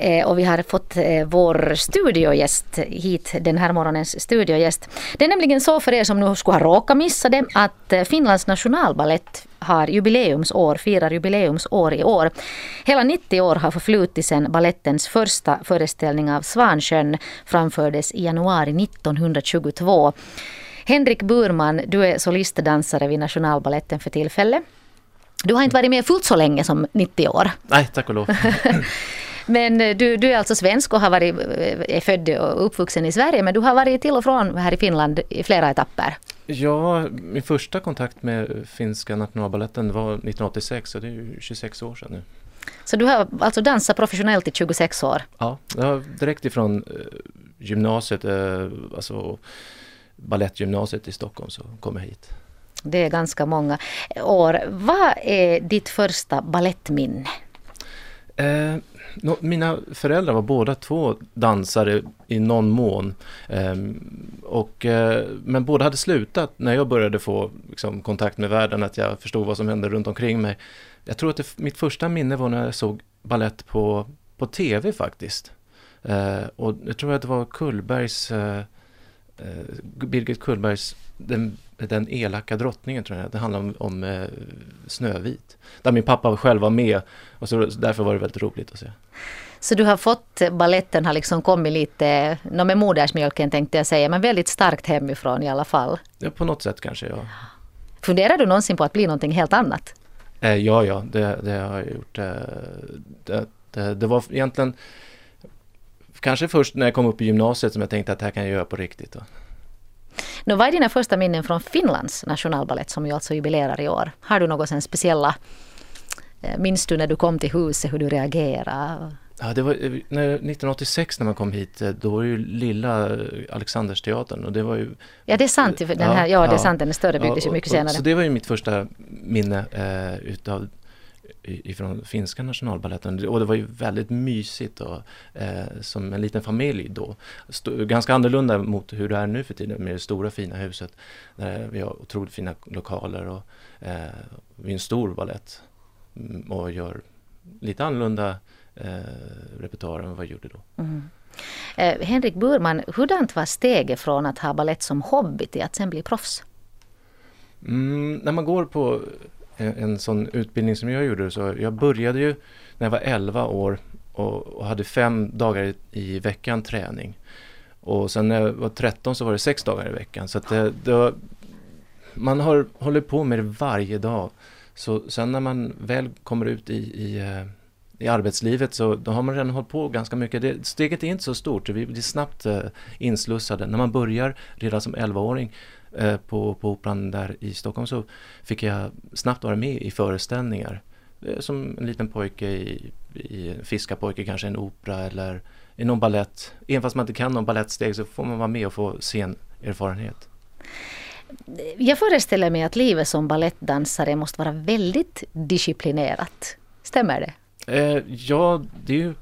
Eh, och vi har fått eh, vår studiogäst hit, den här morgonens studiogäst. Det är nämligen så för er som nu skulle ha råkat missa det att eh, Finlands nationalballett har jubileumsår, firar jubileumsår i år. Hela 90 år har förflutit sedan ballettens första föreställning av Svansjön framfördes i januari 1922. Henrik Burman, du är solistdansare vid Nationalballetten för tillfället. Du har inte varit med fullt så länge som 90 år. Nej, tack och lov. men eh, du, du är alltså svensk och har varit, eh, är född och uppvuxen i Sverige men du har varit till och från här i Finland i flera etapper. Ja, min första kontakt med finska nationalballetten var 1986 så det är ju 26 år sedan nu. Så du har alltså dansat professionellt i 26 år? Ja, direkt ifrån eh, gymnasiet, alltså Balettgymnasiet i Stockholm så kom jag hit. Det är ganska många år. Vad är ditt första ballettminne? Eh, no, mina föräldrar var båda två dansare i någon mån. Eh, och, eh, men båda hade slutat när jag började få liksom, kontakt med världen, att jag förstod vad som hände runt omkring mig. Jag tror att det, mitt första minne var när jag såg ballett på, på tv faktiskt. Eh, och jag tror att det var Kullbergs eh, eh Birgit Kullbergs den, den elaka drottningen tror jag det handlar om, om eh, Snövit. Där min pappa själv var med och så, därför var det väldigt roligt att se. Så du har fått, balletten har liksom kommit lite, no, med modersmjölken tänkte jag säga, men väldigt starkt hemifrån i alla fall. Ja, på något sätt kanske, ja. Funderar du någonsin på att bli någonting helt annat? Eh, ja, ja, det, det, har jag gjort. Eh, det, det, det var egentligen kanske först när jag kom upp i gymnasiet som jag tänkte att det här kan jag göra på riktigt. Då. Nu, vad är dina första minnen från Finlands nationalballett som ju alltså jubilerar i år? Har du något speciella eh, Minns du när du kom till huset hur du reagerade? Ja, det var eh, när, 1986 när man kom hit, eh, då var det ju lilla Alexandersteatern och det var ju... Ja, det är sant. Den här, ja, ja, det är sant, den är större byggdes ju mycket senare. Så det var ju mitt första minne eh, utav ifrån finska nationalballetten och det var ju väldigt mysigt och eh, som en liten familj då. St ganska annorlunda mot hur det är nu för tiden med det stora fina huset. Där vi har otroligt fina lokaler och eh, vi är en stor ballett mm, och gör lite annorlunda eh, repertoar än vad vi gjorde då. Mm. Eh, Henrik Burman, hurdant var steget från att ha ballett som hobby till att sen bli proffs? Mm, när man går på en, sån utbildning som jag gjorde. Så jag började ju när jag var 11 år och, och hade fem dagar i, i, veckan träning. Och sen när jag var 13 så var det sex dagar i veckan. Så att det, det var, man har, håller på med det varje dag. Så sen när man väl kommer ut i, i, eh, i arbetslivet så då har man redan hållit på ganska mycket. Det, steget är inte så stort, vi blir snabbt eh, inslussade. När man börjar redan som 11-åring på, på Operan där i Stockholm så fick jag snabbt vara med i föreställningar. Eh, som en liten pojke i, i Fiskarpojke, kanske en opera eller i någon ballett. Även fast man inte kan någon ballettsteg så får man vara med och få scenerfarenhet. Jag föreställer mig att livet som ballettdansare måste vara väldigt disciplinerat. Stämmer det? Eh, ja, det är ju,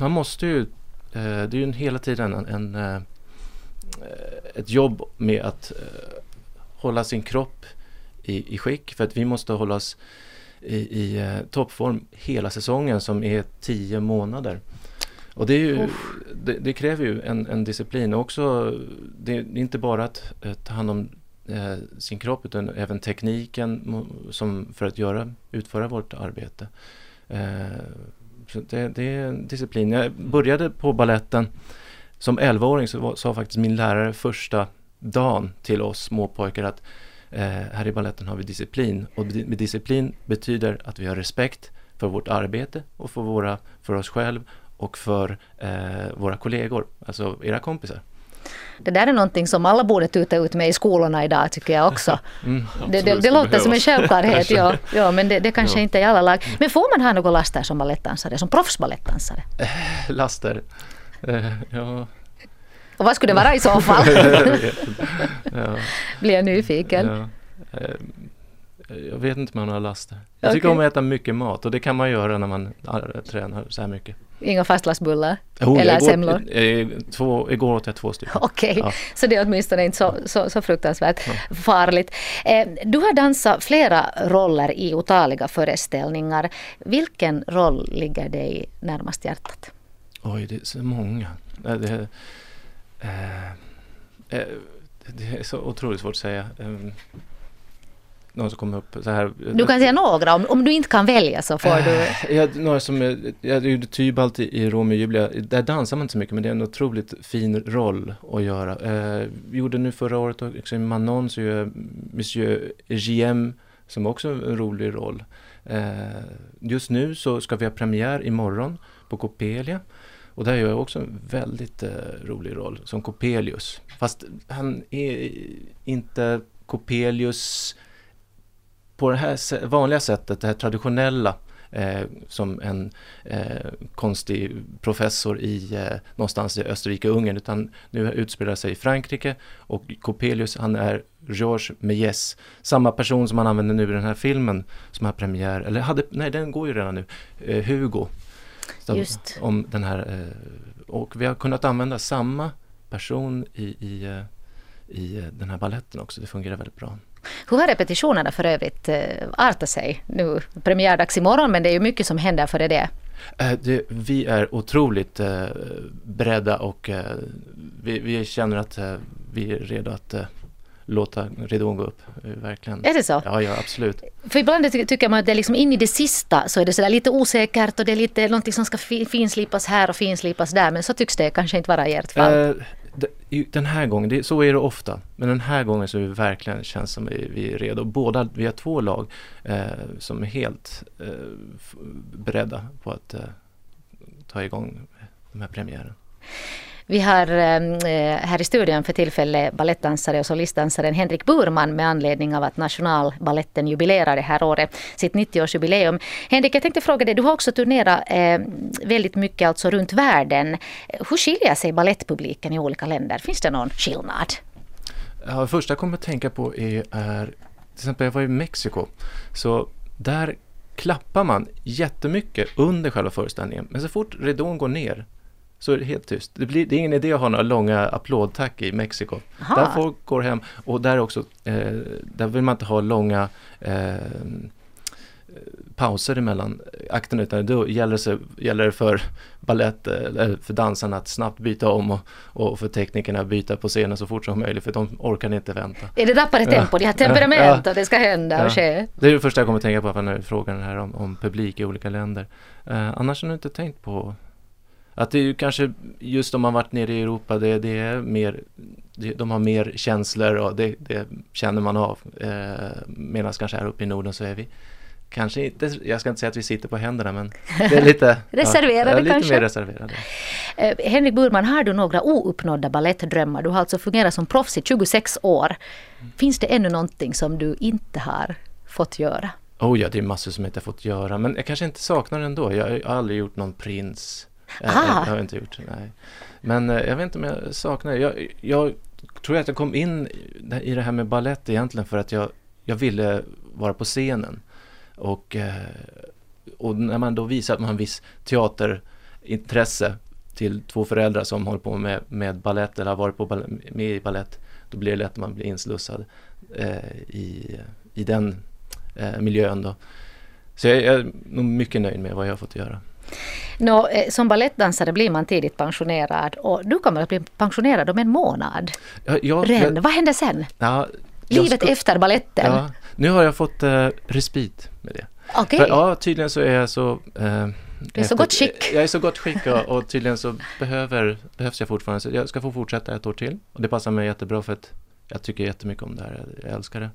man måste ju, eh, det är ju hela tiden en, en eh, ett jobb med att eh, hålla sin kropp i, i skick för att vi måste hålla oss i, i uh, toppform hela säsongen som är tio månader. Och det, ju, det, det, kräver ju en, en disciplin och också, det är inte bara att uh, ta hand om uh, sin kropp utan även tekniken som för att göra, utföra vårt arbete. så det, det, är en disciplin. Jag började på balletten som 11-åring så sa faktiskt min lärare första dagen till oss småpojkar att eh, här i balletten har vi disciplin och disciplin betyder att vi har respekt för vårt arbete och för, våra, för oss själv och för eh, våra kollegor, alltså era kompisar. Det där är någonting som alla borde tuta ut med i skolorna idag tycker jag också. Mm, det, det, det låter som en självklarhet, ja, ja men det, det kanske ja. inte är i alla lag. Men får man ha några laster som balettdansare, som proffsbalettdansare? laster? Eh, ja. Och vad skulle det vara i så fall? ja. Blir jag nyfiken. Ja. Eh, jag vet inte om man har laster. Jag tycker okay. om att äta mycket mat och det kan man göra när man tränar så här mycket. Inga fastlastbullar? Oh, eller igår, semlor? Eh, två, igår åt jag två stycken. Okej, okay. ja. så det är åtminstone inte så, så, så fruktansvärt ja. farligt. du har dansat flera roller i otaliga föreställningar. Vilken roll ligger dig närmast hjärtat? Oj, det är så många. Eh, det, eh, eh, det är så otroligt svårt att säga. Um, någon som kommer upp så här. Du kan säga några, om, om du inte kan välja så får du... Eh, jag, några som, jag gjorde Tybalt i, i Romeo och Julia, där dansar man inte så mycket men det är en otroligt fin roll att göra. Eh, gjorde nu förra året också i Manon så gör jag Monsieur JM som också är en rolig roll. Eh, just nu så ska vi ha premiär imorgon på Copelia. Och där gör jag också en väldigt eh, rolig roll som Coppelius. Fast han är inte Coppelius på det här vanliga sättet, det här traditionella eh, som en eh, konstig professor i eh, någonstans i Österrike-Ungern utan nu utspelar sig i Frankrike och Coppelius han är Georges Méliès, samma person som han använder nu i den här filmen som har premiär, eller hade, nej den går ju redan nu, eh, Hugo. Just. Om den här, eh, och vi har kunnat använda samma person i, i, eh, i den här balletten också, det fungerar väldigt bra. Hur har repetitionerna för övrigt eh, artat sig? Nu premiärdags imorgon men det är ju mycket som händer före det. Eh, det, vi är otroligt eh, beredda och eh, vi, vi, känner att eh, vi är redo att eh, låta ridån gå upp. Verkligen. Är det så? Ja, ja absolut. För ibland tycker man att det är liksom in i det sista så är det sådär lite osäkert och det är lite någonting som ska finslipas här och finslipas där men så tycks det kanske inte vara i ert fall den här gången, det, så är det ofta, men den här gången så är vi verkligen känns som vi, vi är redo. Båda, vi har två lag eh, som är helt eh, beredda på att eh, ta igång de här premiären. Vi har ehm, eh, här i studion för tillfället balettdansare och solistdansaren Henrik Burman med anledning av att Nationalballetten jubilerar det här året sitt 90-årsjubileum. Henrik, jag tänkte fråga dig, du har också turnerat ehm, väldigt mycket alltså runt världen. Hur skiljer sig ballettpubliken i olika länder? Finns det någon skillnad? Ja, det första jag kommer att tänka på är, är till exempel jag var i Mexiko, så där klappar man jättemycket under själva föreställningen. Men så fort ridån går ner så är det helt tyst. Det, blir, det är ingen idé att ha några långa applådtack i Mexiko. Aha. Där folk går hem och där också, eh, där vill man inte ha långa eh, pauser emellan akterna utan då gäller det, gäller det för ballett, eller för dansarna att snabbt byta om och, och för teknikerna att byta på scenen så fort som möjligt för de orkar inte vänta. Är det rappare tempo? De har temperament ja. och det ska hända och ske. Det är det första jag kommer att tänka på när du frågar den här om, om publik i olika länder. Eh, annars har jag inte tänkt på att det är ju kanske just om man varit nere i Europa, det, det är mer, det, de har mer känslor och det, det känner man av. Eh, Medan kanske här uppe i Norden så är vi kanske inte, jag ska inte säga att vi sitter på händerna men det är lite reserverade ja, lite kanske. mer reserverade. Eh, Henrik Burman, har du några ouppnådda balettdrömmar? Du har alltså fungerat som proffs i 26 år. Finns det ännu någonting som du inte har fått göra? Oh ja, det är massor som jag inte har fått göra men jag kanske inte saknar det ändå. Jag har aldrig gjort någon prins ah. Eh, det har jag inte gjort, nej. Men eh, jag vet inte om jag saknar det. Jag, jag tror att jag kom in i det här med ballett egentligen för att jag, jag ville vara på scenen. Och, eh, och när man då visar att man har en viss teaterintresse till två föräldrar som håller på med, med ballett eller har varit på med i ballett, då blir det lätt att man blir inslussad eh, i, i den eh, miljön då. Så jag, jag är nog mycket nöjd med vad jag har fått göra. Nå, eh, som ballettdansare blir man tidigt pensionerad och du kommer att bli pensionerad om en månad. Ja, jag, Ren, vad händer sen? Ja, Livet ska, efter balletten? Ja, nu har jag fått eh, respit med det. Okay. För, ja, tydligen så är jag så... Eh, du är så gott skick. Jag är så gott skick och, och tydligen så behöver, behövs jag fortfarande. Så jag ska få fortsätta ett år till. Och det passar mig jättebra för att jag tycker jättemycket om det här. Jag älskar det.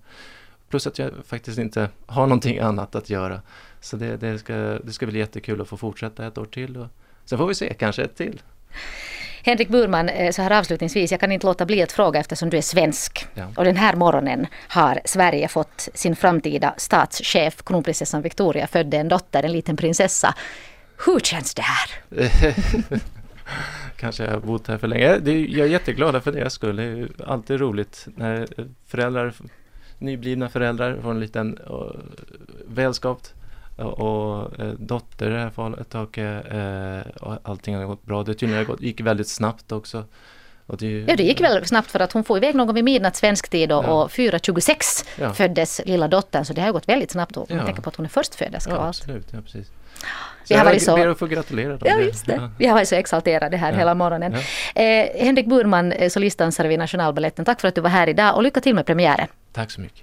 Plus att jag faktiskt inte har någonting annat att göra. Så det, det, ska, det ska bli jättekul att få fortsätta ett år till. Och sen får vi se, kanske ett till. Henrik Burman, eh, så här avslutningsvis, jag kan inte låta bli att fråga eftersom du är svensk. Ja. Och den här morgonen har Sverige fått sin framtida statschef, kronprinsessan Victoria, födde en dotter, en liten prinsessa. Hur känns det här? Kanske jag har bott här för länge. jag är jätteglad för deras skull. Det är alltid roligt när föräldrar, nyblivna föräldrar får en liten uh, vänskap och eh, dotter i det här fallet och eh, och allting har gått bra. Det tydligen gått, gick väldigt snabbt också. Och det, ju- Ja, det gick väl snabbt för att hon får iväg någon vid midnatt svensk tid och, Ja. och 4.26 Ja. föddes lilla dottern så det har gått väldigt snabbt om man Ja. tänker på att hon är förstföderska Ja, absolut. Ja, precis. Vi har jag varit så- ber att få gratulera dem. Ja, just det. Ja. Vi har varit så exalterade här Ja. hela morgonen. Eh, Henrik Burman, eh, solistdansare vid Nationalbaletten, tack för att du var här idag och lycka till med premiären. Tack så mycket.